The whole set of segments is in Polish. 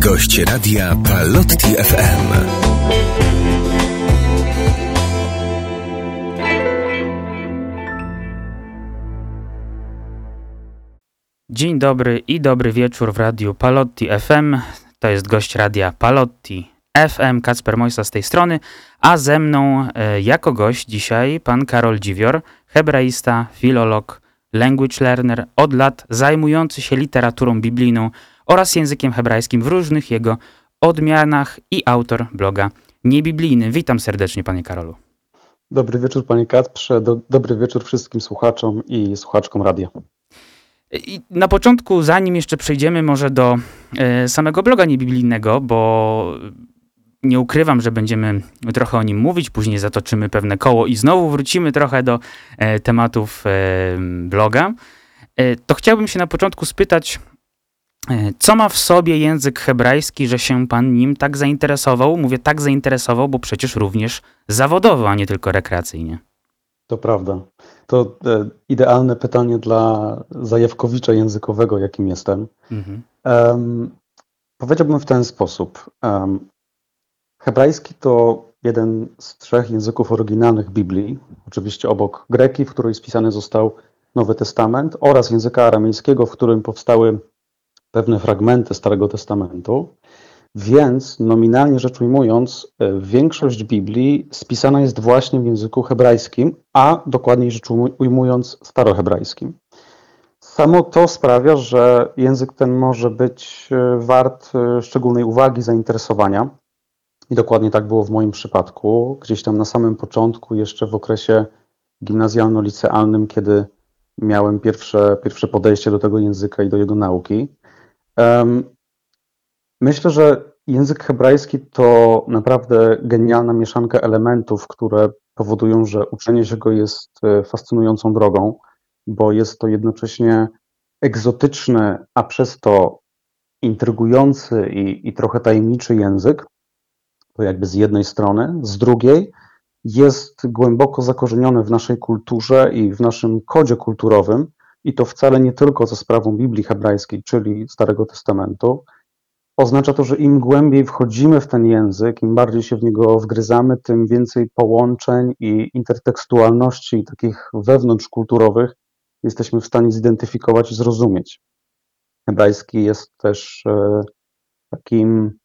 Gość radia Palotti FM. Dzień dobry i dobry wieczór w radiu Palotti FM. To jest gość radia Palotti FM, Kacper Mojsa z tej strony, a ze mną e, jako gość dzisiaj pan Karol Dziwior, hebraista, filolog, language learner, od lat zajmujący się literaturą biblijną oraz językiem hebrajskim w różnych jego odmianach i autor bloga Niebiblijny. Witam serdecznie panie Karolu. Dobry wieczór panie Kacprze, Do, dobry wieczór wszystkim słuchaczom i słuchaczkom radia. I na początku, zanim jeszcze przejdziemy może do e, samego bloga niebiblijnego, bo nie ukrywam, że będziemy trochę o nim mówić, później zatoczymy pewne koło i znowu wrócimy trochę do e, tematów e, bloga, to chciałbym się na początku spytać, co ma w sobie język hebrajski, że się pan nim tak zainteresował? Mówię tak zainteresował, bo przecież również zawodowo, a nie tylko rekreacyjnie. To prawda. To e, idealne pytanie dla zajawkowicza językowego, jakim jestem. Mhm. Um, powiedziałbym w ten sposób. Um, hebrajski to jeden z trzech języków oryginalnych Biblii, oczywiście obok greki, w której spisany został Nowy Testament, oraz języka aramejskiego, w którym powstały pewne fragmenty Starego Testamentu. Więc nominalnie rzecz ujmując, e, większość Biblii spisana jest właśnie w języku hebrajskim, a dokładniej rzecz ujmując starohebrajskim. Samo to sprawia, że język ten może być e, wart e, szczególnej uwagi, zainteresowania. I dokładnie tak było w moim przypadku. Gdzieś tam na samym początku, jeszcze w okresie gimnazjalno-licealnym, kiedy miałem pierwsze, pierwsze podejście do tego języka i do jego nauki. Myślę, że język hebrajski to naprawdę genialna mieszanka elementów, które powodują, że uczenie się go jest e, fascynującą drogą, bo jest to jednocześnie egzotyczny, a przez to intrygujący i, i trochę tajemniczy język. To jakby z jednej strony. Z drugiej jest głęboko zakorzeniony w naszej kulturze i w naszym kodzie kulturowym, i to wcale nie tylko za sprawą Biblii hebrajskiej, czyli Starego Testamentu, Oznacza to, że im głębiej wchodzimy w ten język, im bardziej się w niego wgryzamy, tym więcej połączeń i intertekstualności takich wewnątrzkulturowych jesteśmy w stanie zidentyfikować i zrozumieć. Hebrajski jest też e, takim,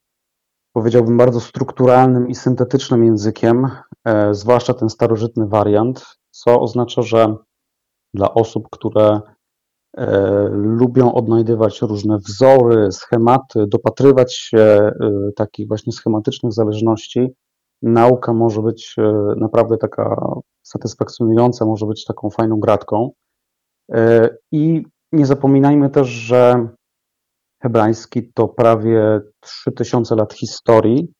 powiedziałbym, bardzo strukturalnym i syntetycznym językiem, e, zwłaszcza ten starożytny wariant, co oznacza, że dla osób, które E, lubią odnajdywać różne wzory, schematy, dopatrywać się e, takich właśnie schematycznych zależności. Nauka może być e, naprawdę taka satysfakcjonująca, może być taką fajną gratką. I nie zapominajmy też, że hebrajski to prawie 3000 lat historii,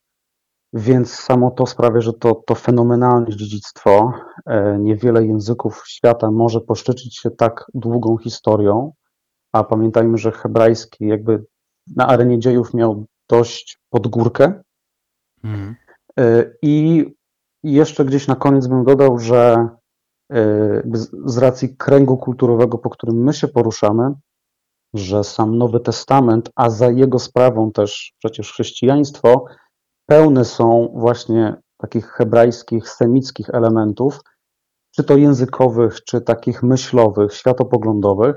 więc samo to sprawia, że to, to fenomenalne dziedzictwo. E, niewiele języków świata może poszczycić się tak długą historią, a pamiętajmy, że hebrajski jakby na arenie dziejów miał dość pod górkę. Mhm. E, I jeszcze gdzieś na koniec bym dodał, że e, z racji kręgu kulturowego, po którym my się poruszamy, że sam Nowy Testament, a za jego sprawą też przecież chrześcijaństwo, pełne są właśnie takich hebrajskich, semickich elementów, czy to językowych, czy takich myślowych, światopoglądowych,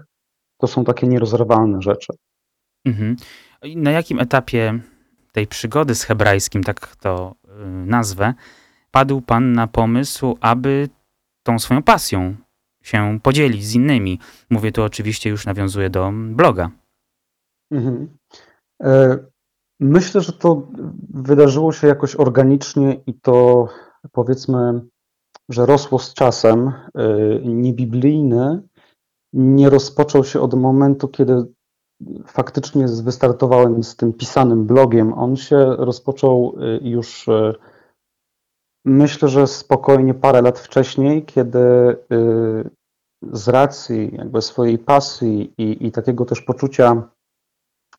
to są takie nierozerwalne rzeczy. Mhm. Na jakim etapie tej przygody z hebrajskim, tak to y, nazwę, padł Pan na pomysł, aby tą swoją pasją się podzielić z innymi? Mówię tu oczywiście, już nawiązuję do bloga. Mhm. Myślę, że to wydarzyło się jakoś organicznie i to powiedzmy, że rosło z czasem. Y, Niebiblijny nie rozpoczął się od momentu, kiedy faktycznie wystartowałem z tym pisanym blogiem. On się rozpoczął y, już y, myślę, że spokojnie parę lat wcześniej, kiedy z racji jakby swojej pasji i, i takiego też poczucia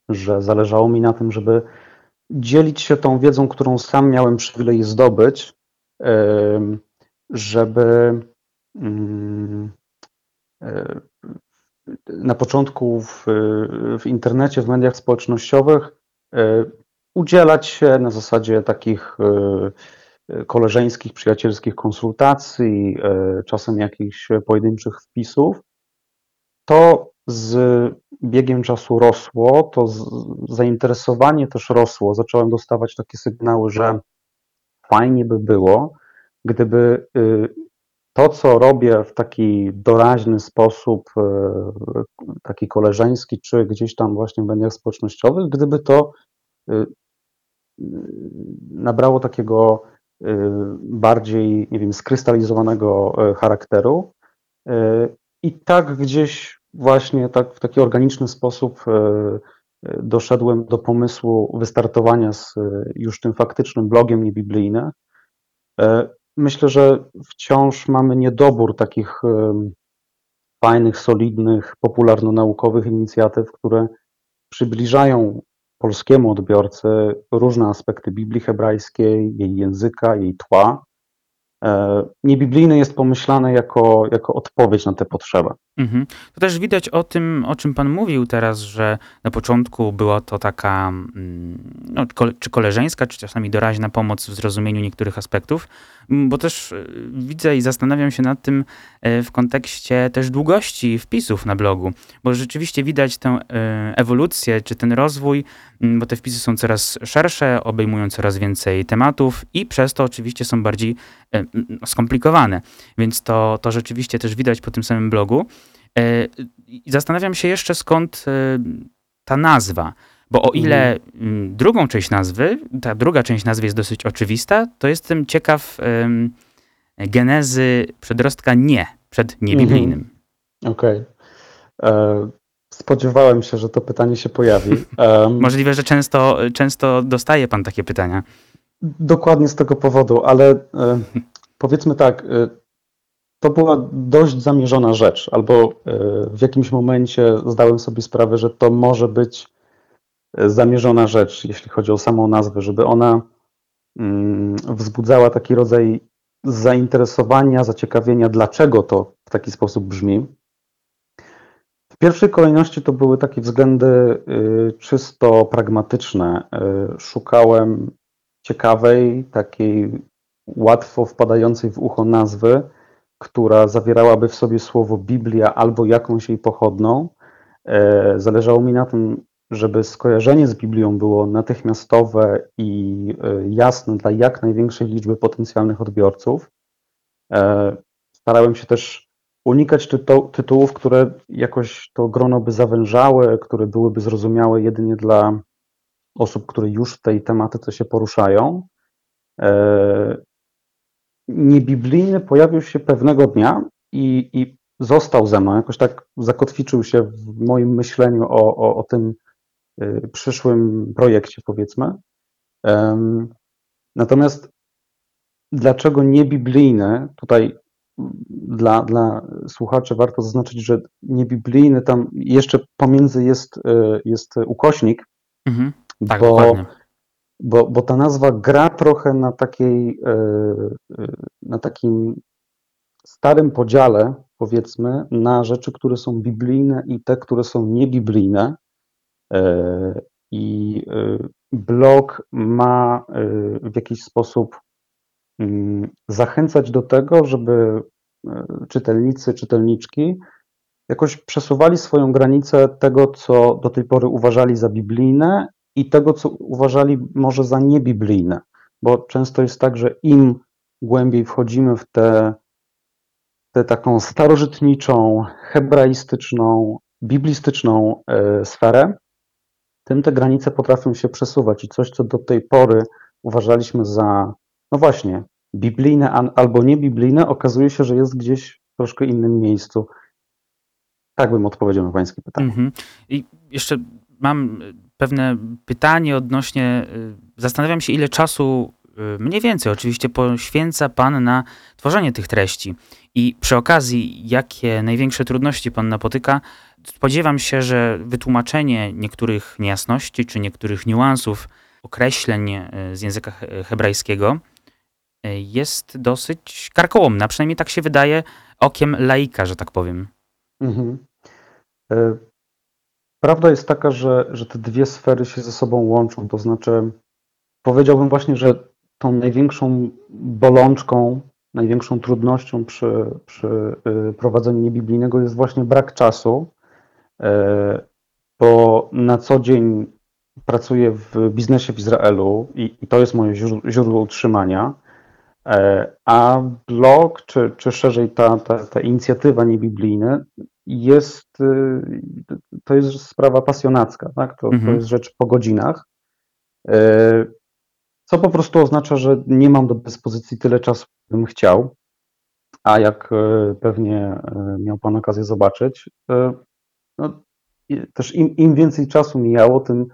że zależało mi na tym, żeby dzielić się tą wiedzą, którą sam miałem przywilej zdobyć, żeby mm, e, na początku w, w internecie, w mediach społecznościowych e, udzielać się na zasadzie takich koleżeńskich, przyjacielskich konsultacji, czasem jakichś pojedynczych wpisów. To z biegiem czasu rosło, to zainteresowanie też rosło. Zacząłem dostawać takie sygnały, że fajnie by było, gdyby y, to, co robię w taki doraźny sposób, y, taki koleżeński, czy gdzieś tam właśnie w mediach społecznościowych, gdyby to y, nabrało takiego bardziej, nie wiem, skrystalizowanego charakteru. I tak gdzieś właśnie tak w taki organiczny sposób doszedłem do pomysłu wystartowania z już tym faktycznym blogiem niebiblijne. E, myślę, że wciąż mamy niedobór takich fajnych, solidnych, popularno-naukowych inicjatyw, które przybliżają polskiemu odbiorcy różne aspekty Biblii hebrajskiej, jej języka, jej tła, E, niebiblijne jest pomyślane jako, jako odpowiedź na tę potrzebę. Mhm. To też widać o tym, o czym Pan mówił teraz, że na początku była to taka, mm, no, czy koleżeńska, czy czasami doraźna pomoc w zrozumieniu niektórych aspektów, bo też e, widzę i zastanawiam się nad tym e, w kontekście też długości wpisów na blogu, bo rzeczywiście widać tę ewolucję, czy ten rozwój, bo te wpisy są coraz szersze, obejmują coraz więcej tematów i przez to oczywiście są bardziej skomplikowane. Więc to, to rzeczywiście też widać po tym samym blogu. E, zastanawiam się jeszcze skąd e, ta nazwa. Bo o ile mhm. drugą część nazwy, ta druga część nazwy jest dosyć oczywista, to jestem ciekaw genezy przedrostka nie, przed niebiblijnym. Mhm. Okej. Okay. E, spodziewałem się, że to pytanie się pojawi. Możliwe, że często, często dostaje pan takie pytania. Dokładnie z tego powodu, ale powiedzmy tak, e, to była dość zamierzona rzecz, albo e, w jakimś momencie zdałem sobie sprawę, że to może być zamierzona rzecz, jeśli chodzi o samą nazwę, żeby ona mm, wzbudzała taki rodzaj zainteresowania, zaciekawienia, dlaczego to w taki sposób brzmi. W pierwszej kolejności to były takie względy czysto pragmatyczne. Szukałem ciekawej, takiej łatwo wpadającej w ucho nazwy, która zawierałaby w sobie słowo Biblia albo jakąś jej pochodną. E, zależało mi na tym, żeby skojarzenie z Biblią było natychmiastowe i e, jasne dla jak największej liczby potencjalnych odbiorców. E, starałem się też unikać tytu tytułów, które jakoś to grono by zawężały, które byłyby zrozumiałe jedynie dla osób, które już w tej tematyce się poruszają. Niebiblijny pojawił się pewnego dnia i, i został ze mną, jakoś tak zakotwiczył się w moim myśleniu o, o, o tym e, przyszłym projekcie, powiedzmy. Natomiast dlaczego niebiblijny? Tutaj dla, dla słuchaczy warto zaznaczyć, że niebiblijny tam jeszcze pomiędzy jest, e, jest ukośnik, mhm. Tak, bo, bo, bo ta nazwa gra trochę na takiej, e, e, na takim starym podziale, powiedzmy, na rzeczy, które są biblijne i te, które są niebiblijne. E, I blog ma w jakiś sposób mm, zachęcać do tego, żeby czytelnicy, czytelniczki jakoś przesuwali swoją granicę tego, co do tej pory uważali za biblijne i tego, co uważali może za niebiblijne, bo często jest tak, że im głębiej wchodzimy w tę taką starożytniczą, hebraistyczną, biblistyczną e, sferę, tym te granice potrafią się przesuwać i coś, co do tej pory uważaliśmy za, no właśnie, biblijne albo niebiblijne, okazuje się, że jest gdzieś w troszkę innym miejscu. Tak bym odpowiedział na Pańskie pytanie. Mm -hmm. I jeszcze mam pewne pytanie odnośnie, y, zastanawiam się, ile czasu, y, mniej więcej oczywiście, poświęca Pan na tworzenie tych treści. I przy okazji, jakie największe trudności Pan napotyka, spodziewam się, że wytłumaczenie niektórych niejasności czy niektórych niuansów, określeń y, z języka hebrajskiego jest dosyć karkołomna. Przynajmniej tak się wydaje okiem laika, że tak powiem. Mhm. Prawda jest taka, że, że te dwie sfery się ze sobą łączą. To znaczy, powiedziałbym właśnie, że tą największą bolączką, największą trudnością przy, przy y, prowadzeniu niebiblijnego jest właśnie brak czasu, e, bo na co dzień pracuję w biznesie w Izraelu i, i to jest moje źródło utrzymania. E, a blog, czy, czy szerzej ta, ta, ta inicjatywa niebiblijna jest, y, to jest sprawa pasjonacka, tak? to, mhm. to jest rzecz po godzinach, e, co po prostu oznacza, że nie mam do dyspozycji tyle czasu, bym chciał, a jak e, pewnie miał Pan okazję zobaczyć, no, też im, im więcej czasu mijało, tym,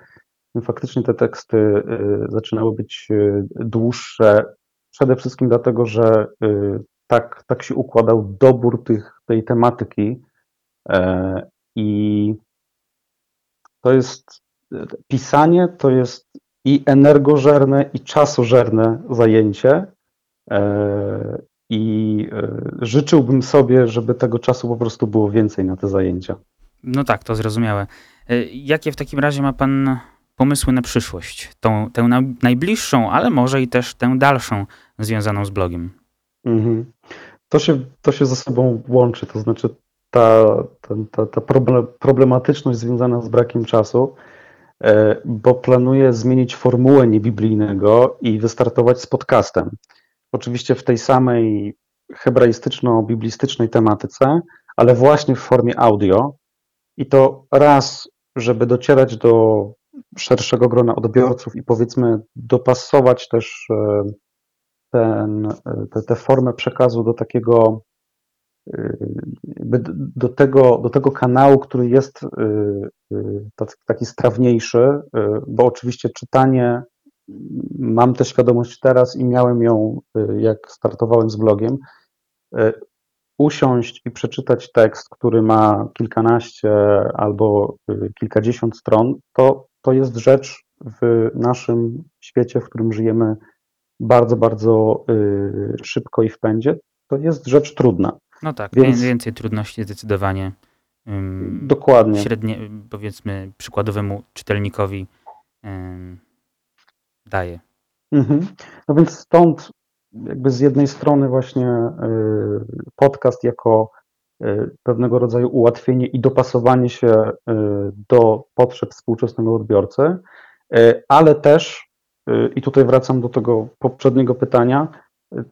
tym faktycznie te teksty zaczynały być dłuższe, Przede wszystkim dlatego, że y, tak, tak się układał dobór tych, tej tematyki i to jest pisanie to jest i energożerne, i czasożerne zajęcie. E, I e, życzyłbym sobie, żeby tego czasu po prostu było więcej na te zajęcia. No tak, to zrozumiałe. Jakie w takim razie ma Pan pomysły na przyszłość? Tą, tę najbliższą, ale może i też tę dalszą związaną z blogiem. Mhm. To, się, to się ze sobą łączy, to znaczy ta, ta, ta problematyczność związana z brakiem czasu, e, bo planuję zmienić formułę niebiblijnego i wystartować z podcastem. Oczywiście w tej samej hebraistyczno-biblistycznej tematyce, ale właśnie w formie audio. I to raz, żeby docierać do szerszego grona odbiorców i powiedzmy dopasować też e, ten, tę, tę formę przekazu do takiego do tego, do tego kanału, który jest y, y, taki strawniejszy, y, bo oczywiście czytanie mam tę świadomość teraz i miałem ją, jak startowałem z blogiem. Usiąść i przeczytać tekst, który ma kilkanaście albo kilkadziesiąt stron, to, to jest rzecz w naszym świecie, w którym żyjemy bardzo, bardzo y, szybko i w pędzie, to jest rzecz trudna. No tak, Więc... więcej trudności zdecydowanie. Dokładnie. Średnie, powiedzmy, przykładowemu czytelnikowi daje. Mhm. No więc stąd jakby z jednej strony właśnie y, podcast jako y, pewnego rodzaju ułatwienie i dopasowanie się do potrzeb współczesnego odbiorcy, ale też i tutaj wracam do tego poprzedniego pytania.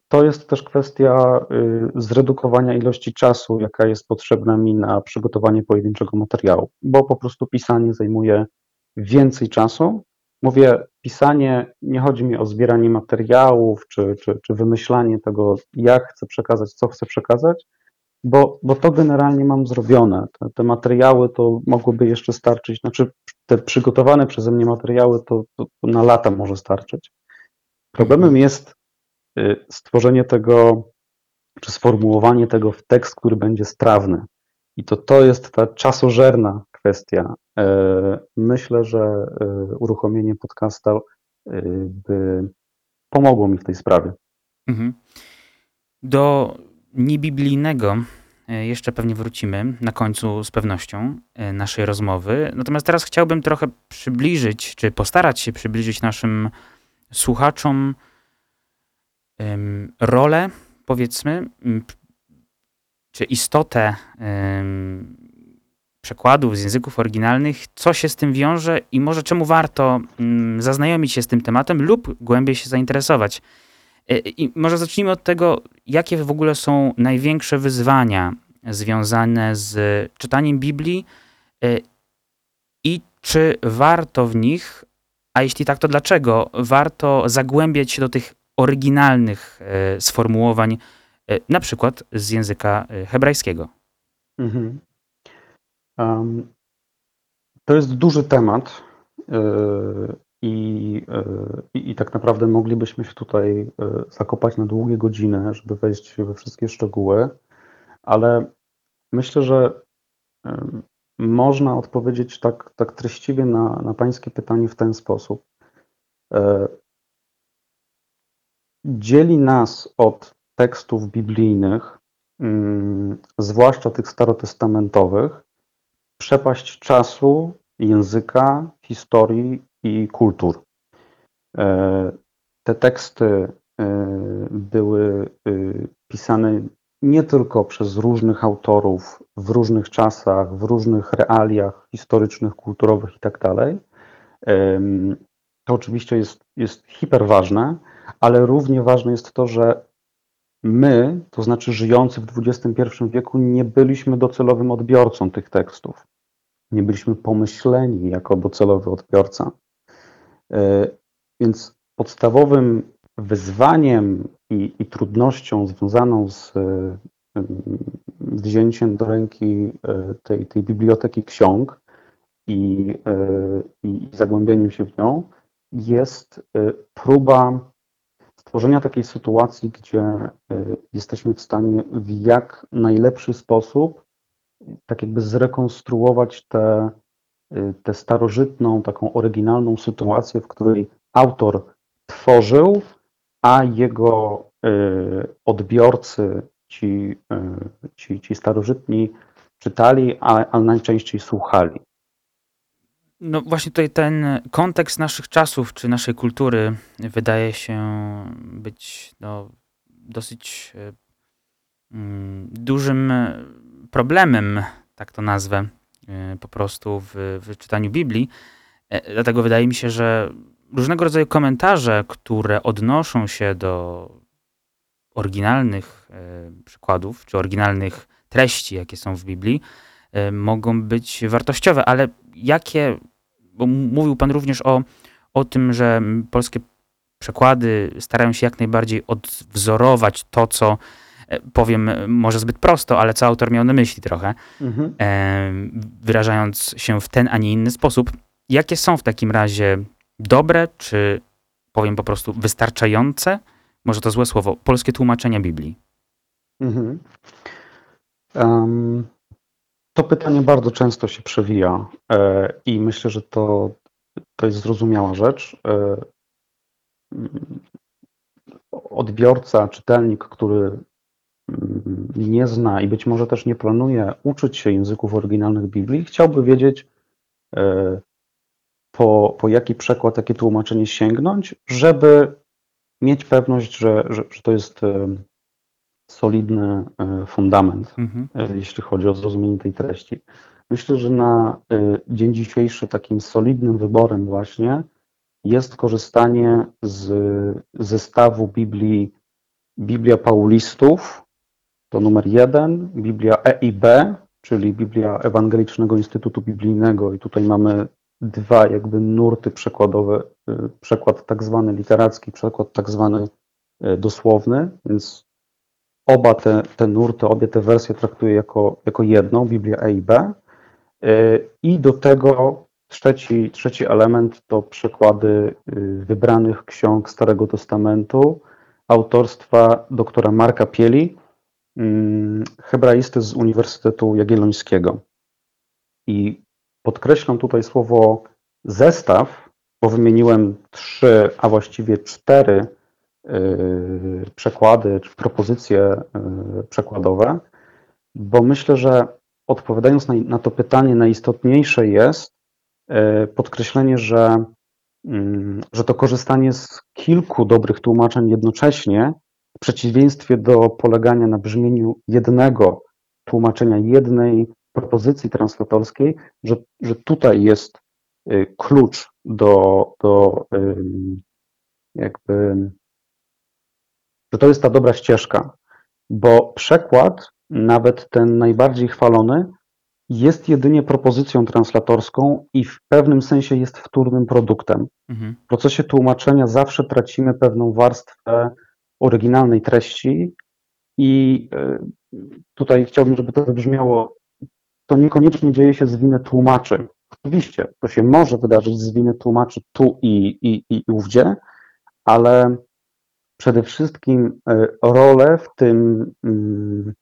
To jest też kwestia y, zredukowania ilości czasu, jaka jest potrzebna mi na przygotowanie pojedynczego materiału, bo po prostu pisanie zajmuje więcej czasu. Mówię, pisanie, nie chodzi mi o zbieranie materiałów czy, czy, czy wymyślanie tego, jak chcę przekazać, co chcę przekazać, bo, bo to generalnie mam zrobione. Te, te, materiały to mogłyby jeszcze starczyć, znaczy te przygotowane przeze mnie materiały to, to, to na lata może starczyć. Problemem jest stworzenie tego, czy sformułowanie tego w tekst, który będzie strawny. I to to jest ta czasożerna kwestia. E, myślę, że e, uruchomienie podcasta by pomogło mi w tej sprawie. Mhm. Do niebiblijnego jeszcze pewnie wrócimy na końcu z pewnością naszej rozmowy. Natomiast teraz chciałbym trochę przybliżyć, czy postarać się przybliżyć naszym słuchaczom rolę, powiedzmy, czy istotę przekładów z języków oryginalnych, co się z tym wiąże i może czemu warto zaznajomić się z tym tematem lub głębiej się zainteresować. E, I może zacznijmy od tego, jakie w ogóle są największe wyzwania związane z czytaniem Biblii e, i czy warto w nich, a jeśli tak, to dlaczego warto zagłębiać się do tych oryginalnych e, sformułowań, na przykład z języka hebrajskiego? Mhm. Um, to jest duży temat i, e, i, I, tak naprawdę moglibyśmy się tutaj e, zakopać na długie godziny, żeby wejść we wszystkie szczegóły, ale myślę, że e, można odpowiedzieć tak, tak treściwie na, na Pańskie pytanie w ten sposób. Dzieli nas od tekstów biblijnych, mm, zwłaszcza tych starotestamentowych, przepaść czasu języka, historii i kultur. Te teksty były pisane nie tylko przez różnych autorów w różnych czasach, w różnych realiach historycznych, kulturowych itd. Tak to oczywiście jest, jest hiperważne, ale równie ważne jest to, że my, to znaczy żyjący w XXI wieku, nie byliśmy docelowym odbiorcą tych tekstów. Nie byliśmy pomyśleni jako docelowy odbiorca. E, więc podstawowym wyzwaniem i, i trudnością związaną z wzięciem do ręki e, tej, tej biblioteki ksiąg i, e, i zagłębieniem się w nią jest e, próba stworzenia takiej sytuacji, gdzie jesteśmy w stanie w jak najlepszy sposób tak jakby zrekonstruować tę te starożytną, taką oryginalną sytuację, w której autor tworzył, a jego odbiorcy ci, ci, ci starożytni czytali, ale najczęściej słuchali. No właśnie tutaj ten kontekst naszych czasów, czy naszej kultury wydaje się być no, dosyć e, mm, dużym problemem, tak to nazwę, e, po prostu w, w czytaniu Biblii. Dlatego wydaje mi się, że różnego rodzaju komentarze, które odnoszą się do oryginalnych e, przykładów, czy oryginalnych treści, jakie są w Biblii, e, mogą być wartościowe, ale jakie, bo mówił Pan również o, o tym, że polskie przekłady starają się jak najbardziej odwzorować to, co e, powiem może zbyt prosto, ale co autor miał na myśli trochę, mhm. wyrażając się w ten, a nie inny sposób. Jakie są w takim razie dobre, czy powiem po prostu wystarczające może to złe słowo, polskie tłumaczenia Biblii? Mhm. Um, to pytanie bardzo często się przewija e, i myślę, że to, to jest zrozumiała rzecz. E, odbiorca, czytelnik, który mm, nie zna i być może też nie planuje uczyć się języków oryginalnych Biblii, chciałby wiedzieć, e, po, po jaki przekład, jakie tłumaczenie sięgnąć, żeby mieć pewność, że, że, że to jest solidny e, fundament, mhm. E, jeśli chodzi o zrozumienie tej treści. Myślę, że na dzień dzisiejszy takim solidnym wyborem właśnie jest korzystanie z zestawu Biblii Biblia Paulistów, to numer jeden, Biblia E i B, czyli Biblia Ewangelicznego Instytutu Biblijnego i tutaj mamy dwa jakby nurty przekładowe, przekład tak zwany literacki, przekład tak zwany dosłowny, więc oba te, te nurty, obie te wersje traktuję jako, jako jedną, Biblia A i B. Y, I do tego trzeci, trzeci element to przekłady wybranych ksiąg Starego Testamentu autorstwa doktora Marka Pieli, mm, hebraisty z Uniwersytetu Jagiellońskiego. I Podkreślam tutaj słowo zestaw, bo wymieniłem trzy, a właściwie cztery przekłady czy propozycje yy, przekładowe, bo myślę, że odpowiadając na, na to pytanie, najistotniejsze jest yy, podkreślenie, że, mm, że to korzystanie z kilku dobrych tłumaczeń jednocześnie, w przeciwieństwie do polegania na brzmieniu jednego tłumaczenia, jednej propozycji translatorskiej, że, że tutaj jest y, klucz do, do jakby, że to jest ta dobra ścieżka, bo przekład, nawet ten najbardziej chwalony, jest jedynie propozycją translatorską i w pewnym sensie jest wtórnym produktem. Mhm. W procesie tłumaczenia zawsze tracimy pewną warstwę oryginalnej treści i y, tutaj chciałbym, żeby to wybrzmiało to niekoniecznie dzieje się z winy tłumaczy. Oczywiście, to się może wydarzyć z winy tłumaczy tu i, i, i ówdzie, ale przede wszystkim e, rolę w tym mm,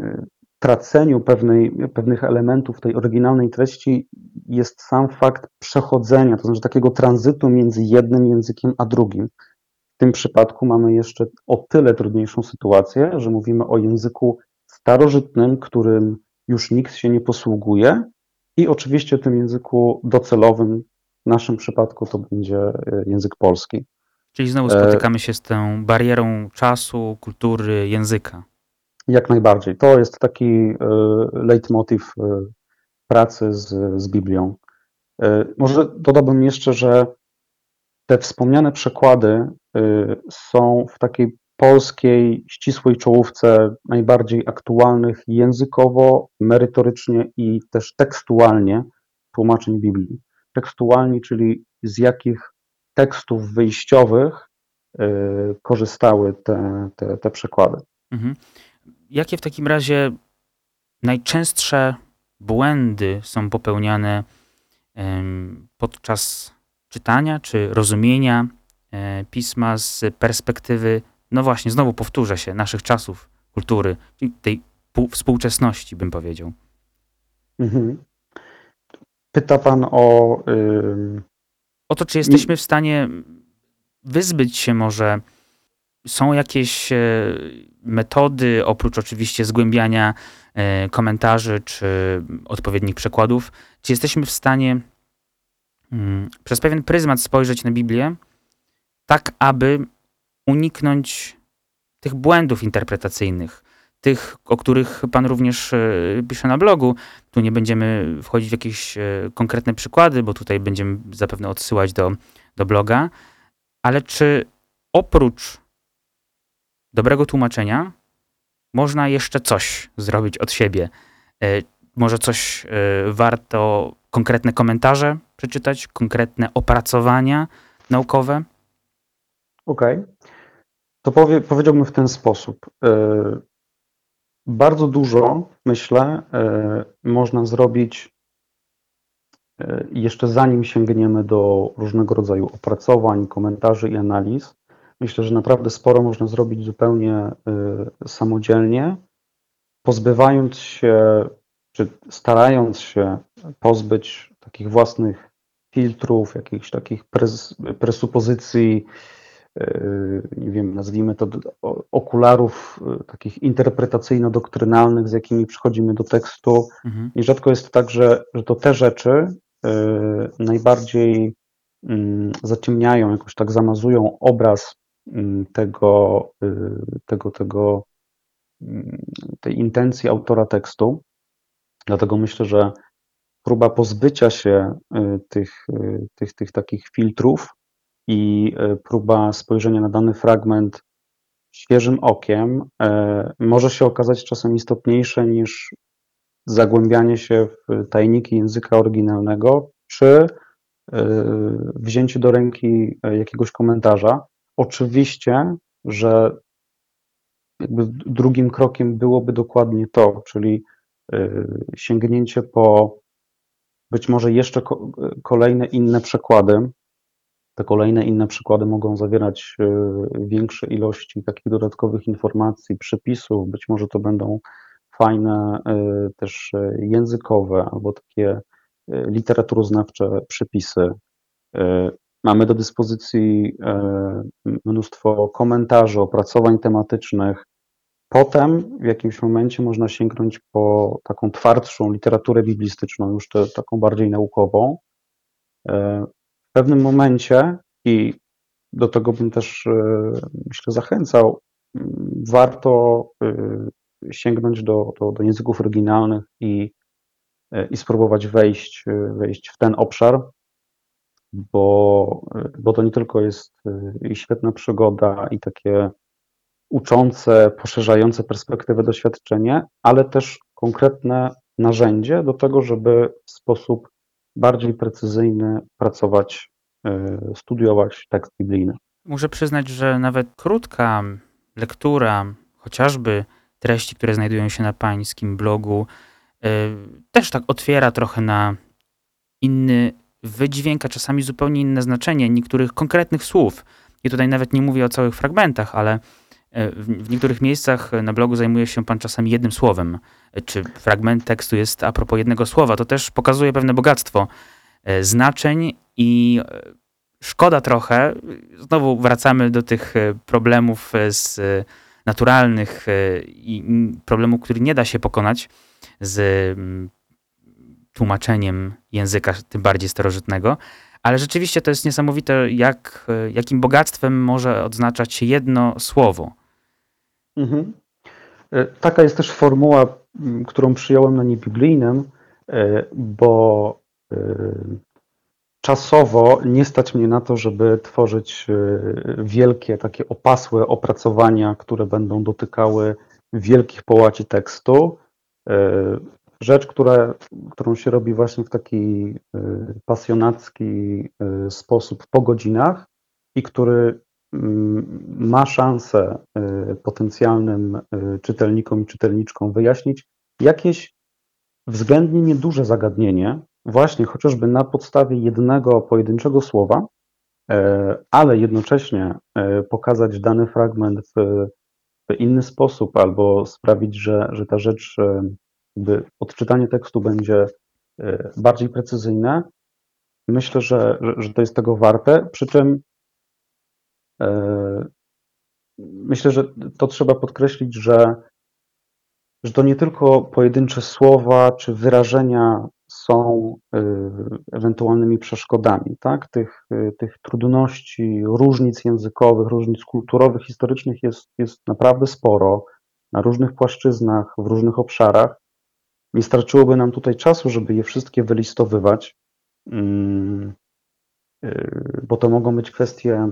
e, traceniu pewnej, pewnych elementów tej oryginalnej treści jest sam fakt przechodzenia, to znaczy takiego tranzytu między jednym językiem a drugim. W tym przypadku mamy jeszcze o tyle trudniejszą sytuację, że mówimy o języku starożytnym, którym już nikt się nie posługuje i oczywiście tym języku docelowym, w naszym przypadku to będzie język polski. Czyli znowu spotykamy się z tą barierą czasu, kultury, języka. Jak najbardziej. To jest taki leitmotiv pracy z, z Biblią. Może dodałbym jeszcze, że te wspomniane przekłady są w takiej polskiej ścisłej czołówce najbardziej aktualnych językowo, merytorycznie i też tekstualnie tłumaczeń Biblii. Tekstualnie, czyli z jakich tekstów wyjściowych y, korzystały te, te, te przekłady. Mhm. Jakie w takim razie najczęstsze błędy są popełniane podczas czytania czy rozumienia e, pisma z perspektywy no właśnie, znowu powtórzę się, naszych czasów, kultury, tej współczesności, bym powiedział. Mhm. Pyta pan o. O to, czy jesteśmy w stanie wyzbyć się może. Są jakieś e, metody, oprócz oczywiście zgłębiania e, komentarzy czy odpowiednich przekładów, czy jesteśmy w stanie mm, przez pewien pryzmat spojrzeć na Biblię, tak aby uniknąć tych błędów interpretacyjnych, tych, o których Pan również e, pisze na blogu. Tu nie będziemy wchodzić w jakieś e, konkretne przykłady, bo tutaj będziemy zapewne odsyłać do, do bloga. Ale czy oprócz dobrego tłumaczenia można jeszcze coś zrobić od siebie? E, może coś warto, konkretne komentarze przeczytać, konkretne opracowania naukowe? Okej. Okay. To powie, powiedziałbym w ten sposób. Bardzo dużo, myślę, e, można zrobić e, jeszcze zanim sięgniemy do różnego rodzaju opracowań, komentarzy i analiz. Myślę, że naprawdę sporo można zrobić zupełnie samodzielnie, pozbywając się, czy starając się pozbyć takich własnych filtrów, jakichś takich pres, presupozycji, nie wiem, nazwijmy to okularów e, takich interpretacyjno-doktrynalnych, z jakimi przychodzimy do tekstu. Mhm. I rzadko jest tak, że, że to te rzeczy e, najbardziej mm, zaciemniają, jakoś tak zamazują obraz mm, tego, tego, tego, mm, tej intencji autora tekstu. Dlatego myślę, że próba pozbycia się tych, tych, tych takich filtrów i e, próba spojrzenia na dany fragment świeżym okiem e, może się okazać czasem istotniejsze niż zagłębianie się w tajniki języka oryginalnego, czy e, wzięcie do ręki jakiegoś komentarza. Oczywiście, że jakby drugim krokiem byłoby dokładnie to, czyli sięgnięcie po być może jeszcze kolejne inne przekłady, te kolejne inne przykłady mogą zawierać e, większe ilości takich dodatkowych informacji, przepisów, być może to będą fajne e, też e, językowe albo takie literaturoznawcze przepisy. Mamy do dyspozycji mnóstwo komentarzy, opracowań tematycznych. Potem w jakimś momencie można sięgnąć po taką twardszą literaturę biblistyczną, już te, taką bardziej naukową pewnym momencie, i do tego bym też, e, myślę, zachęcał, warto e, sięgnąć do, do, do języków oryginalnych i, e, i spróbować wejść, wejść w ten obszar, bo, bo to nie tylko jest świetna przygoda i takie uczące, poszerzające perspektywę doświadczenie, ale też konkretne narzędzie do tego, żeby w sposób bardziej precyzyjny pracować, e, studiować tekst biblijny. Muszę przyznać, że nawet krótka lektura, chociażby treści, które znajdują się na pańskim blogu, e, też tak otwiera trochę na inny wydźwięk, a czasami zupełnie inne znaczenie niektórych konkretnych słów. I tutaj nawet nie mówię o całych fragmentach, ale w, niektórych miejscach na blogu zajmuje się pan czasami jednym słowem, e, czy fragment tekstu jest a propos jednego słowa. To też pokazuje pewne bogactwo e, znaczeń i szkoda trochę, znowu wracamy do tych problemów z naturalnych i problemów, który nie da się pokonać z tłumaczeniem języka, tym bardziej starożytnego. Ale rzeczywiście to jest niesamowite, jak, jakim bogactwem może odznaczać się jedno słowo. Mhm. E, taka jest też formuła, którą przyjąłem na niebiblijnym, e, bo e, czasowo nie stać mnie na to, żeby tworzyć wielkie, takie opasłe opracowania, które będą dotykały wielkich połaci tekstu. Rzecz, która, którą się robi właśnie w taki pasjonacki sposób po godzinach i który ma szansę y, potencjalnym y, czytelnikom i czytelniczkom wyjaśnić jakieś względnie nieduże zagadnienie, właśnie chociażby na podstawie jednego pojedynczego słowa, e, ale jednocześnie e, pokazać dany fragment w, w inny sposób albo sprawić, że, że ta rzecz, e, jakby odczytanie tekstu będzie bardziej precyzyjne, myślę, że, że, to jest tego warte. Przy czym myślę, że to trzeba podkreślić, że, że to nie tylko pojedyncze słowa czy wyrażenia są e, ewentualnymi przeszkodami. Tak? Tych, e, tych trudności, różnic językowych, różnic kulturowych, historycznych jest, jest naprawdę sporo na różnych płaszczyznach, w różnych obszarach. Nie starczyłoby nam tutaj czasu, żeby je wszystkie wylistowywać, mm, bo to mogą być kwestie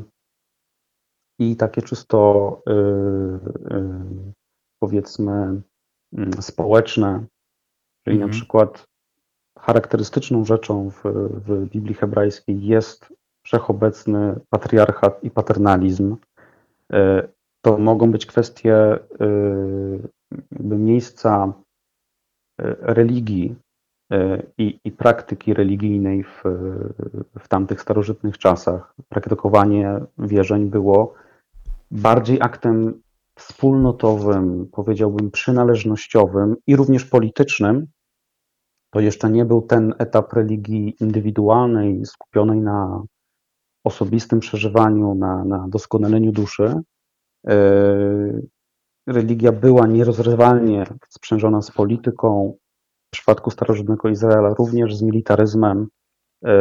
i takie czysto y, y, powiedzmy mm, społeczne, czyli na mhm. przykład charakterystyczną rzeczą w, w Biblii hebrajskiej jest wszechobecny patriarchat i paternalizm. Y, to mogą być kwestie miejsca religii i, i, praktyki religijnej w, w tamtych starożytnych czasach. Praktykowanie wierzeń było bardziej aktem wspólnotowym, powiedziałbym przynależnościowym i również politycznym, to jeszcze nie był ten etap religii indywidualnej, skupionej na osobistym przeżywaniu, na, na doskonaleniu duszy. E, religia była nierozrywalnie sprzężona z polityką, w przypadku starożytnego Izraela również z militaryzmem. E,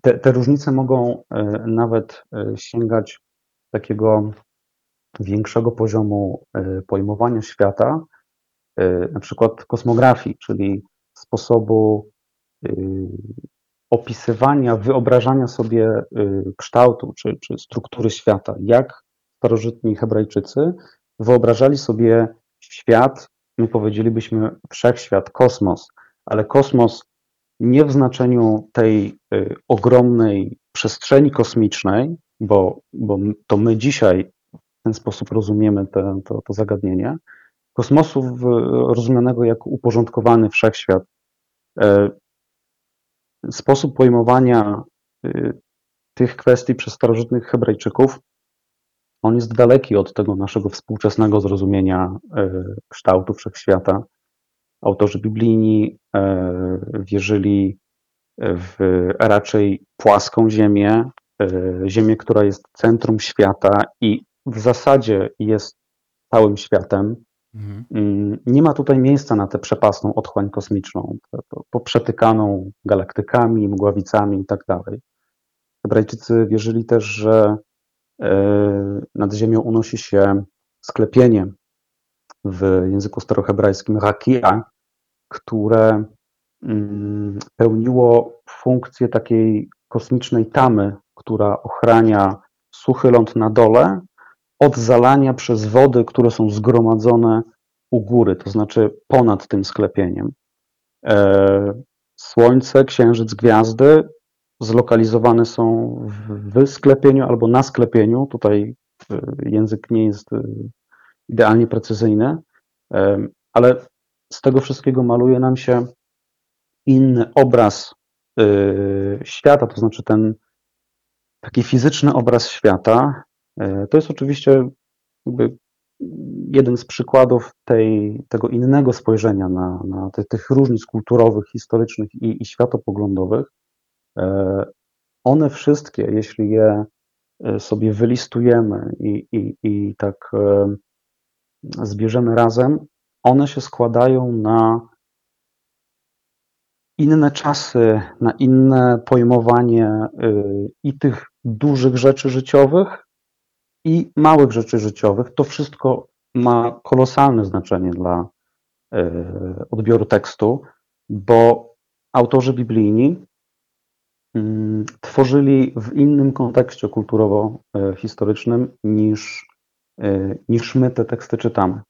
te, te różnice mogą e, nawet e, sięgać takiego większego poziomu e, pojmowania świata, na przykład kosmografii, czyli sposobu opisywania, wyobrażania sobie kształtu czy, czy struktury świata. Jak starożytni Hebrajczycy wyobrażali sobie świat, my powiedzielibyśmy wszechświat, kosmos, ale kosmos nie w znaczeniu tej y, ogromnej przestrzeni kosmicznej, bo, bo to my dzisiaj w ten sposób rozumiemy te, to, to zagadnienie, kosmosu rozumianego jako uporządkowany wszechświat. E, sposób pojmowania y, tych kwestii przez starożytnych Hebrajczyków, on jest daleki od tego naszego współczesnego zrozumienia e, kształtu wszechświata autorzy biblijni e, wierzyli w raczej płaską ziemię, e, ziemię, która jest centrum świata i w zasadzie jest całym światem. Mhm. Mm, nie ma tutaj miejsca na tę przepasną otchłań kosmiczną, poprzetykaną galaktykami, mgławicami i tak dalej. Hebrajczycy wierzyli też, że e, nad ziemią unosi się sklepienie w języku starohebrajskim rakia, które mm, pełniło funkcję takiej kosmicznej tamy, która ochrania suchy ląd na dole od zalania przez wody, które są zgromadzone u góry, to znaczy ponad tym sklepieniem. E, słońce, księżyc, gwiazdy zlokalizowane są w sklepieniu albo na sklepieniu. Tutaj e, język nie jest e, idealnie precyzyjny, ale z tego wszystkiego maluje nam się inny obraz y, świata, to znaczy ten taki fizyczny obraz świata. Y, to jest oczywiście jeden z przykładów tej, tego innego spojrzenia na, na te, tych różnic kulturowych, historycznych i, i światopoglądowych. Y, one wszystkie, jeśli je sobie wylistujemy i, i, i tak zbierzemy razem, one się składają na inne czasy, na inne pojmowanie y, i tych dużych rzeczy życiowych, i małych rzeczy życiowych. To wszystko ma kolosalne znaczenie dla y, odbioru tekstu, bo autorzy biblijni mm, tworzyli w innym kontekście kulturowo-historycznym niż, y, niż my te teksty czytamy.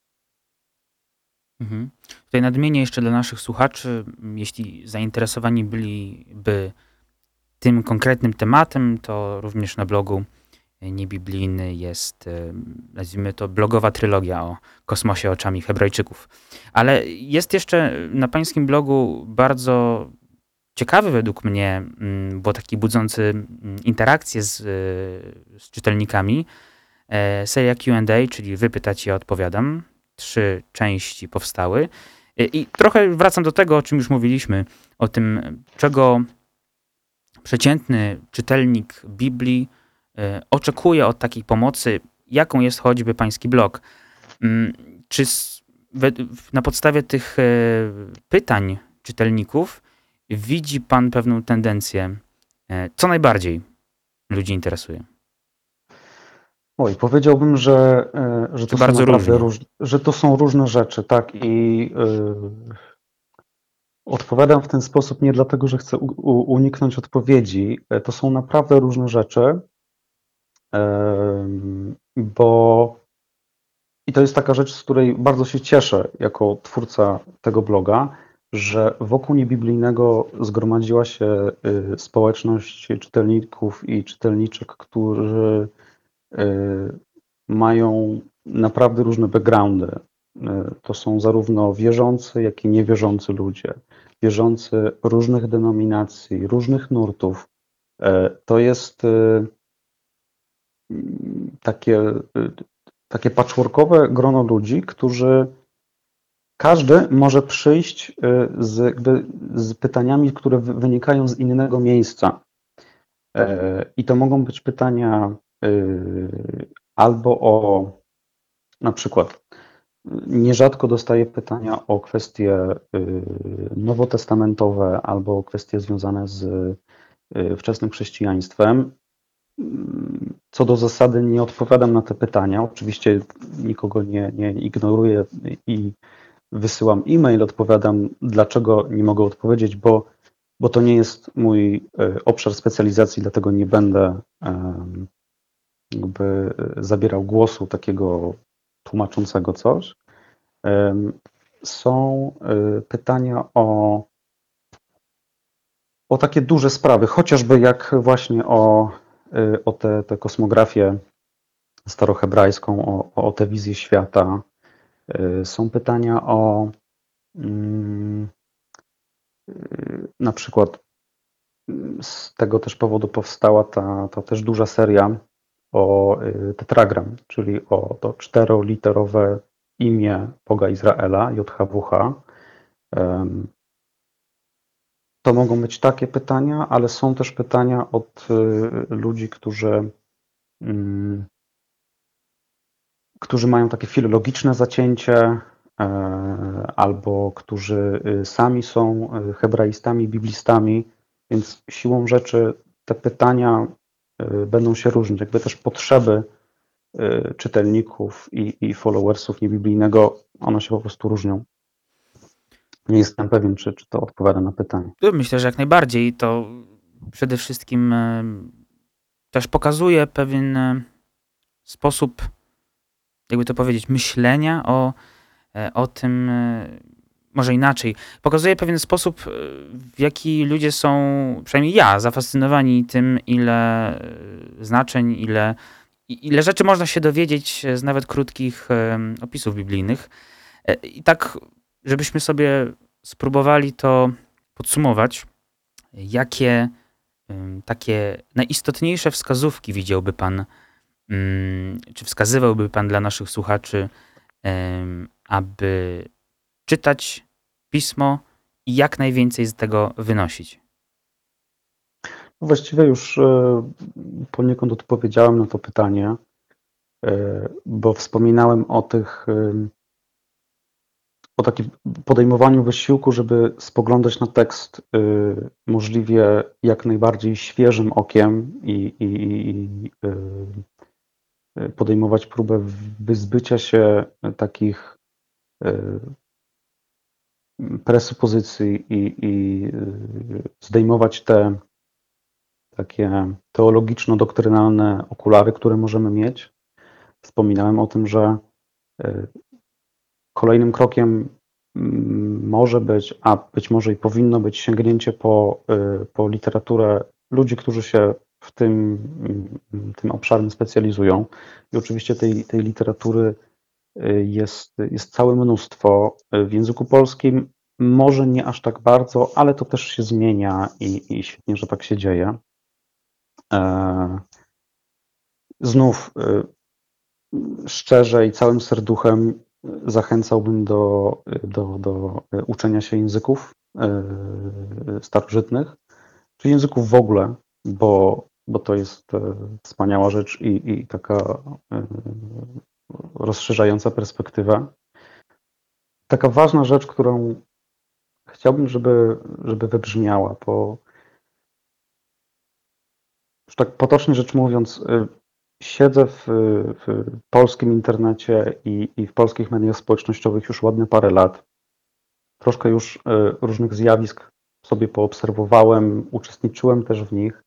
Mhm. Tutaj nadmienię jeszcze dla naszych słuchaczy, jeśli zainteresowani byliby tym konkretnym tematem, to również na blogu niebiblijny jest, nazwijmy to, blogowa trylogia o kosmosie oczami Hebrajczyków. Ale jest jeszcze na pańskim blogu bardzo ciekawy według mnie, mm, bo taki budzący mm, interakcję z, z czytelnikami, e, seria Q&A, czyli wy pytacie, ja odpowiadam trzy części powstały. I trochę wracam do tego, o czym już mówiliśmy, o tym, czego przeciętny czytelnik Biblii e, oczekuje od takiej pomocy, jaką jest choćby pański blog. Mm, czy na podstawie tych e, pytań czytelników widzi pan pewną tendencję, e, co najbardziej ludzi interesuje? Oj, powiedziałbym, że, e, że to, są naprawdę róż, że to są różne rzeczy, tak i yy, odpowiadam w ten sposób nie dlatego, że chcę u, uniknąć odpowiedzi. E, to są naprawdę różne rzeczy, yy, bo i to jest taka rzecz, z której bardzo się cieszę jako twórca tego bloga, że wokół niebiblijnego zgromadziła się społeczność czytelników i czytelniczek, którzy Y, mają naprawdę różne backgroundy. Y, to są zarówno wierzący, jak i niewierzący ludzie, wierzący różnych denominacji, różnych nurtów. Y, to jest takie, takie patchworkowe grono ludzi, którzy każdy może przyjść z, z pytaniami, które wynikają z innego miejsca. I to mogą być pytania Y, albo o na przykład nierzadko dostaję pytania o kwestie y, nowotestamentowe albo o kwestie związane z y, wczesnym chrześcijaństwem. Co do zasady nie odpowiadam na te pytania. Oczywiście nikogo nie, nie ignoruję i wysyłam e-mail, odpowiadam, dlaczego nie mogę odpowiedzieć, bo, bo to nie jest mój obszar specjalizacji, dlatego nie będę jakby e, zabierał głosu takiego tłumaczącego coś. Są e, pytania o, o takie duże sprawy, chociażby jak właśnie o, e, o tę te, te kosmografię starohebrajską, o, o tę wizję świata. Są pytania o mm, na przykład z tego też powodu powstała ta, ta też duża seria o y, tetragram, czyli o to czteroliterowe imię Boga Izraela, JHWH. To mogą być takie pytania, ale są też pytania od y, ludzi, którzy, mm, którzy mają takie filologiczne zacięcie, e, albo którzy y, sami są hebraistami, biblistami, więc siłą rzeczy te pytania będą się różnić. Jakby też potrzeby y, czytelników i, i followersów niebiblijnego, one się po prostu różnią. Nie jestem pewien, czy, czy to odpowiada na pytanie. Myślę, że jak najbardziej. To przede wszystkim y, też pokazuje pewien sposób, jakby to powiedzieć, myślenia o, o tym, może inaczej, pokazuje pewien sposób, e, w jaki ludzie są, przynajmniej ja, zafascynowani tym, ile e, znaczeń, ile, ile rzeczy można się dowiedzieć z nawet krótkich e, opisów biblijnych. I tak, żebyśmy sobie spróbowali to podsumować, jakie takie najistotniejsze wskazówki widziałby Pan, mm, czy wskazywałby Pan dla naszych słuchaczy, aby czytać pismo i jak najwięcej z tego wynosić? Właściwie już e, poniekąd odpowiedziałem na to pytanie, e, bo wspominałem o tych, e, o takim podejmowaniu wysiłku, żeby spoglądać na tekst możliwie jak najbardziej świeżym okiem i, i, i podejmować próbę wyzbycia się takich presupozycji i, i zdejmować te takie teologiczno-doktrynalne okulary, które możemy mieć. Wspominałem o tym, że Kolejnym krokiem mm, może być, a być może i powinno być sięgnięcie po, y, po literaturę ludzi, którzy się w tym, mm, tym obszarem specjalizują. I oczywiście tej, tej literatury y, jest, jest całe mnóstwo. W języku polskim może nie aż tak bardzo, ale to też się zmienia i, i świetnie, że tak się dzieje. E, znów y, szczerze i całym serduchem zachęcałbym do, do, do uczenia się języków e, starożytnych, czy języków w ogóle, bo, bo to jest e, wspaniała rzecz i, i taka e, rozszerzająca perspektywę. Taka ważna rzecz, którą chciałbym, żeby, żeby wybrzmiała, bo już tak potocznie rzecz mówiąc, siedzę w, w polskim internecie i, i, w polskich mediach społecznościowych już ładne parę lat. Troszkę już e, różnych zjawisk sobie poobserwowałem, uczestniczyłem też w nich.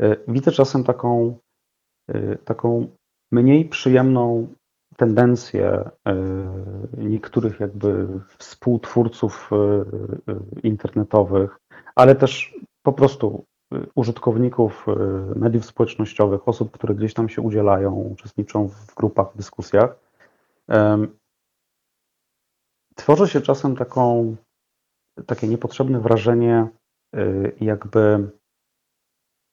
E, widzę czasem taką, taką mniej przyjemną tendencję niektórych jakby współtwórców internetowych, ale też po prostu użytkowników mediów społecznościowych, osób, które gdzieś tam się udzielają, uczestniczą w grupach, w dyskusjach, tworzy się czasem taką, takie niepotrzebne wrażenie, jakby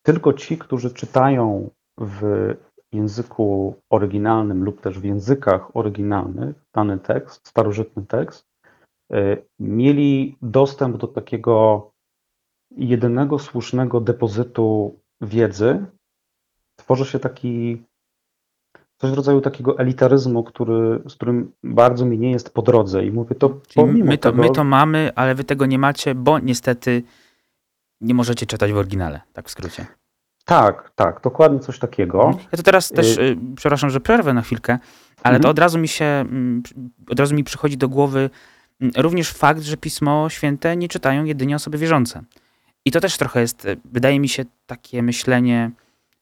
tylko ci, którzy czytają w języku oryginalnym lub też w językach oryginalnych dany tekst, starożytny tekst, y, mieli dostęp do takiego jedynego słusznego depozytu wiedzy tworzy się taki coś w rodzaju takiego elitaryzmu, który, z którym bardzo mi nie jest po drodze i mówię to Czyli my to, tego... my to mamy, ale wy tego nie macie, bo niestety nie możecie czytać w oryginale, tak w skrócie. Tak, tak, dokładnie coś takiego. Ja to teraz też, y... y przepraszam, że przerwę na chwilkę, ale mhm. to od razu mi się, mm, od razu mi przychodzi do głowy mm, również fakt, że Pismo Święte nie czytają jedynie osoby wierzące. I to też trochę jest, e, wydaje mi się, takie myślenie,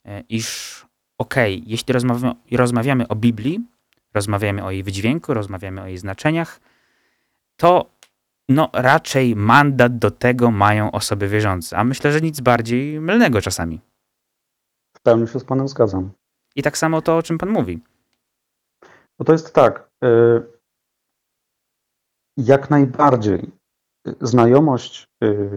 e, iż okej, okay, jeśli rozmawiamy, rozmawiamy o Biblii, rozmawiamy o jej wydźwięku, rozmawiamy o jej znaczeniach, to no raczej mandat do tego mają osoby wierzące. A myślę, że nic bardziej mylnego czasami. Pełni się z Panem zgadzam. I tak samo to, o czym Pan mówi. No to jest tak. E, jak najbardziej znajomość y,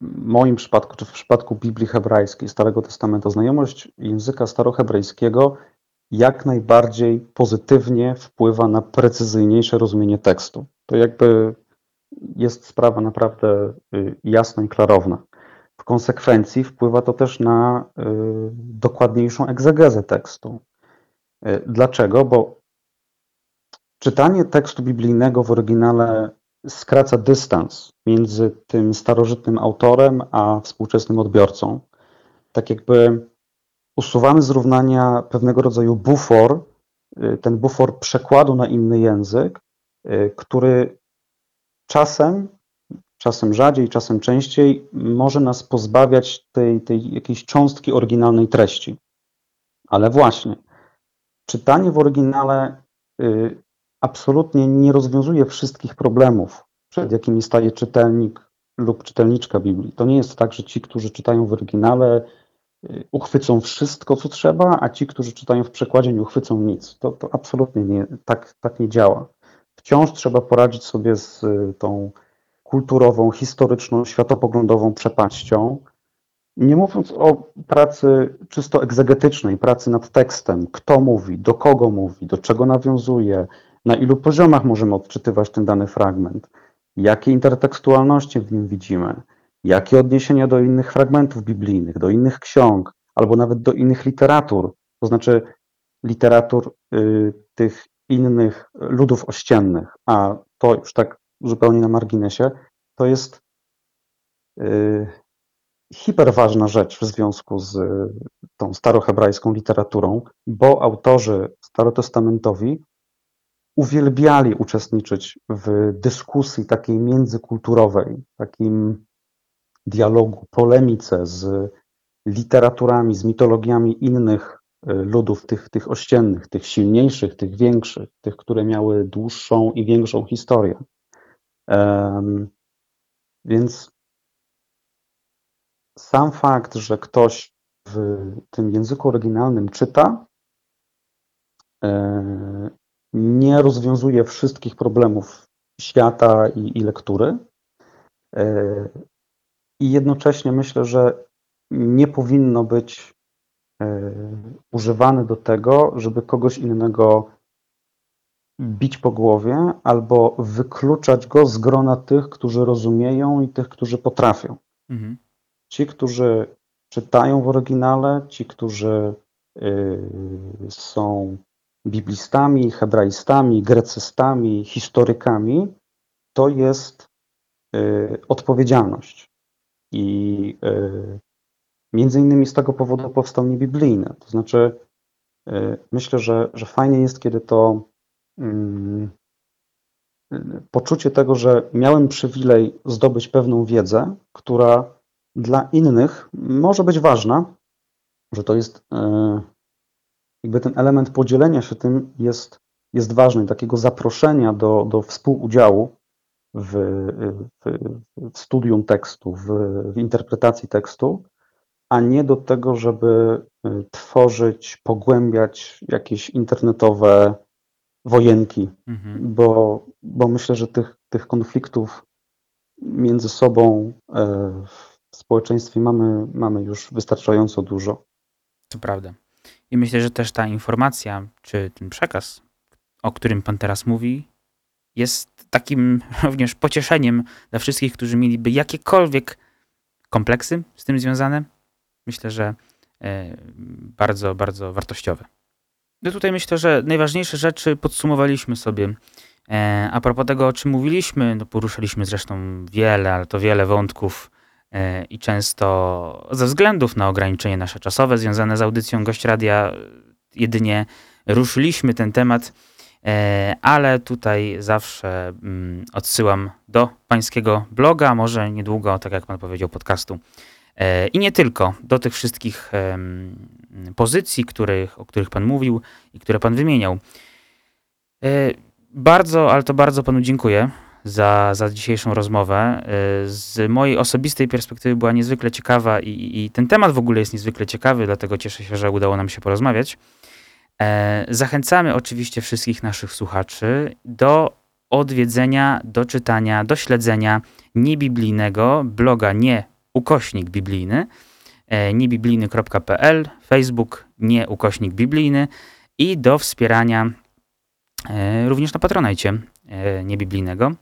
w moim przypadku, czy w przypadku Biblii hebrajskiej, Starego Testamentu, znajomość języka starohebrajskiego jak najbardziej pozytywnie wpływa na precyzyjniejsze rozumienie tekstu. To jakby jest sprawa naprawdę y, jasna i klarowna. W konsekwencji wpływa to też na y, dokładniejszą egzegezę tekstu. Dlaczego? Bo Czytanie tekstu biblijnego w oryginale skraca dystans między tym starożytnym autorem a współczesnym odbiorcą. Tak jakby usuwamy z równania pewnego rodzaju bufor, y, ten bufor przekładu na inny język, y, który czasem, czasem rzadziej, czasem częściej może nas pozbawiać tej, tej jakiejś cząstki oryginalnej treści. Ale właśnie, czytanie w oryginale y, absolutnie nie rozwiązuje wszystkich problemów, przed jakimi staje czytelnik lub czytelniczka Biblii. To nie jest tak, że ci, którzy czytają w oryginale, y, uchwycą wszystko, co trzeba, a ci, którzy czytają w przekładzie, nie uchwycą nic. To, to absolutnie nie, tak, tak nie działa. Wciąż trzeba poradzić sobie z y, tą kulturową, historyczną, światopoglądową przepaścią. Nie mówiąc o pracy czysto egzegetycznej, pracy nad tekstem, kto mówi, do kogo mówi, do czego nawiązuje, na ilu poziomach możemy odczytywać ten dany fragment, jakie intertekstualności w nim widzimy, jakie odniesienia do innych fragmentów biblijnych, do innych ksiąg, albo nawet do innych literatur, to znaczy literatur y, tych innych ludów ościennych, a to już tak zupełnie na marginesie, to jest yy, hiperważna rzecz w związku z tą starohebrajską literaturą, bo autorzy starotestamentowi uwielbiali uczestniczyć w dyskusji takiej międzykulturowej, takim dialogu, polemice z literaturami, z mitologiami innych y, ludów, tych, tych ościennych, tych silniejszych, tych większych, tych, które miały dłuższą i większą historię. Więc sam fakt, że ktoś w tym języku oryginalnym czyta, e, nie rozwiązuje wszystkich problemów świata i, i lektury. E, I jednocześnie myślę, że nie powinno być e, używane do tego, żeby kogoś innego bić po głowie albo wykluczać go z grona tych, którzy rozumieją i tych, którzy potrafią. Mhm. Ci, którzy czytają w oryginale, ci, którzy y, są biblistami, hebraistami, grecystami, historykami, to jest y, odpowiedzialność. I y, między innymi z tego powodu powstał niebiblijny. To znaczy, myślę, że, że fajnie jest, kiedy to poczucie tego, że miałem przywilej zdobyć pewną wiedzę, która dla innych może być ważna, że to jest e, jakby ten element podzielenia się tym jest, jest ważny, takiego zaproszenia do, do współudziału w, w, w studium tekstu, w, w interpretacji tekstu, a nie do tego, żeby e, tworzyć, pogłębiać jakieś internetowe wojenki, mhm. bo, bo myślę, że tych, tych konfliktów między sobą e, w społeczeństwie mamy, mamy już wystarczająco dużo. To prawda. I myślę, że też ta informacja, czy ten przekaz, o którym Pan teraz mówi, jest takim również pocieszeniem dla wszystkich, którzy mieliby jakiekolwiek kompleksy z tym związane. Myślę, że e, bardzo, bardzo wartościowe. No tutaj myślę, że najważniejsze rzeczy podsumowaliśmy sobie. E, a propos tego, o czym mówiliśmy, no poruszyliśmy zresztą wiele, ale to wiele wątków E, i często ze względów na ograniczenie nasze czasowe związane z audycją Gość Radia jedynie ruszyliśmy ten temat, e, ale tutaj zawsze mm, odsyłam do pańskiego bloga, może niedługo, tak jak pan powiedział, podcastu. E, I nie tylko, do tych wszystkich pozycji, których, o których pan mówił i które pan wymieniał. Bardzo, ale to bardzo panu dziękuję za, za dzisiejszą rozmowę. Y, z mojej osobistej perspektywy była niezwykle ciekawa i, i ten temat w ogóle jest niezwykle ciekawy, dlatego cieszę się, że udało nam się porozmawiać. E, zachęcamy oczywiście wszystkich naszych słuchaczy do odwiedzenia, do czytania, do śledzenia niebiblijnego bloga nie ukośnik biblijny, e, niebiblijny.pl, Facebook nie ukośnik biblijny i do wspierania e, również na Patronajcie niebiblijnego.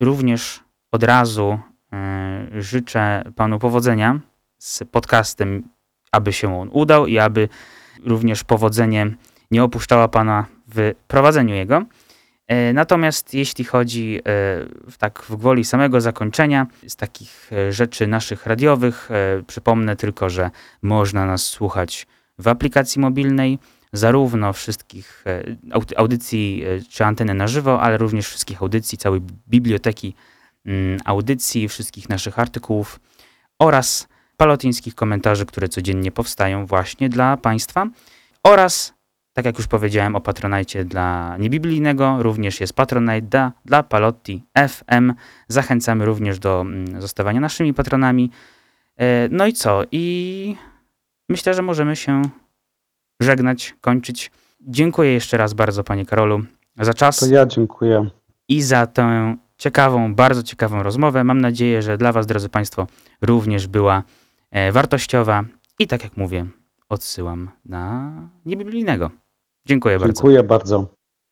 Również od razu e, życzę panu powodzenia z podcastem, aby się on udał i aby również powodzenie nie opuszczała pana w prowadzeniu jego. E, natomiast jeśli chodzi e, w tak w gwoli samego zakończenia, z takich rzeczy naszych radiowych, przypomnę tylko, że można nas słuchać w aplikacji mobilnej, zarówno wszystkich e, audycji e, czy anteny na żywo, ale również wszystkich audycji, całej biblioteki mm, audycji, wszystkich naszych artykułów oraz palotyńskich komentarzy, które codziennie powstają właśnie dla Państwa oraz, tak jak już powiedziałem o Patronajcie dla niebiblijnego, również jest Patronite dla, dla Palotti FM. Zachęcamy również do mm, zostawania naszymi patronami. E, no i co? I myślę, że możemy się żegnać, kończyć. Dziękuję jeszcze raz bardzo, panie Karolu, za czas. To ja dziękuję. I za tę ciekawą, bardzo ciekawą rozmowę. Mam nadzieję, że dla was, drodzy państwo, również była e, wartościowa. I tak jak mówię, odsyłam na niebiblijnego. Dziękuję bardzo. Dziękuję bardzo.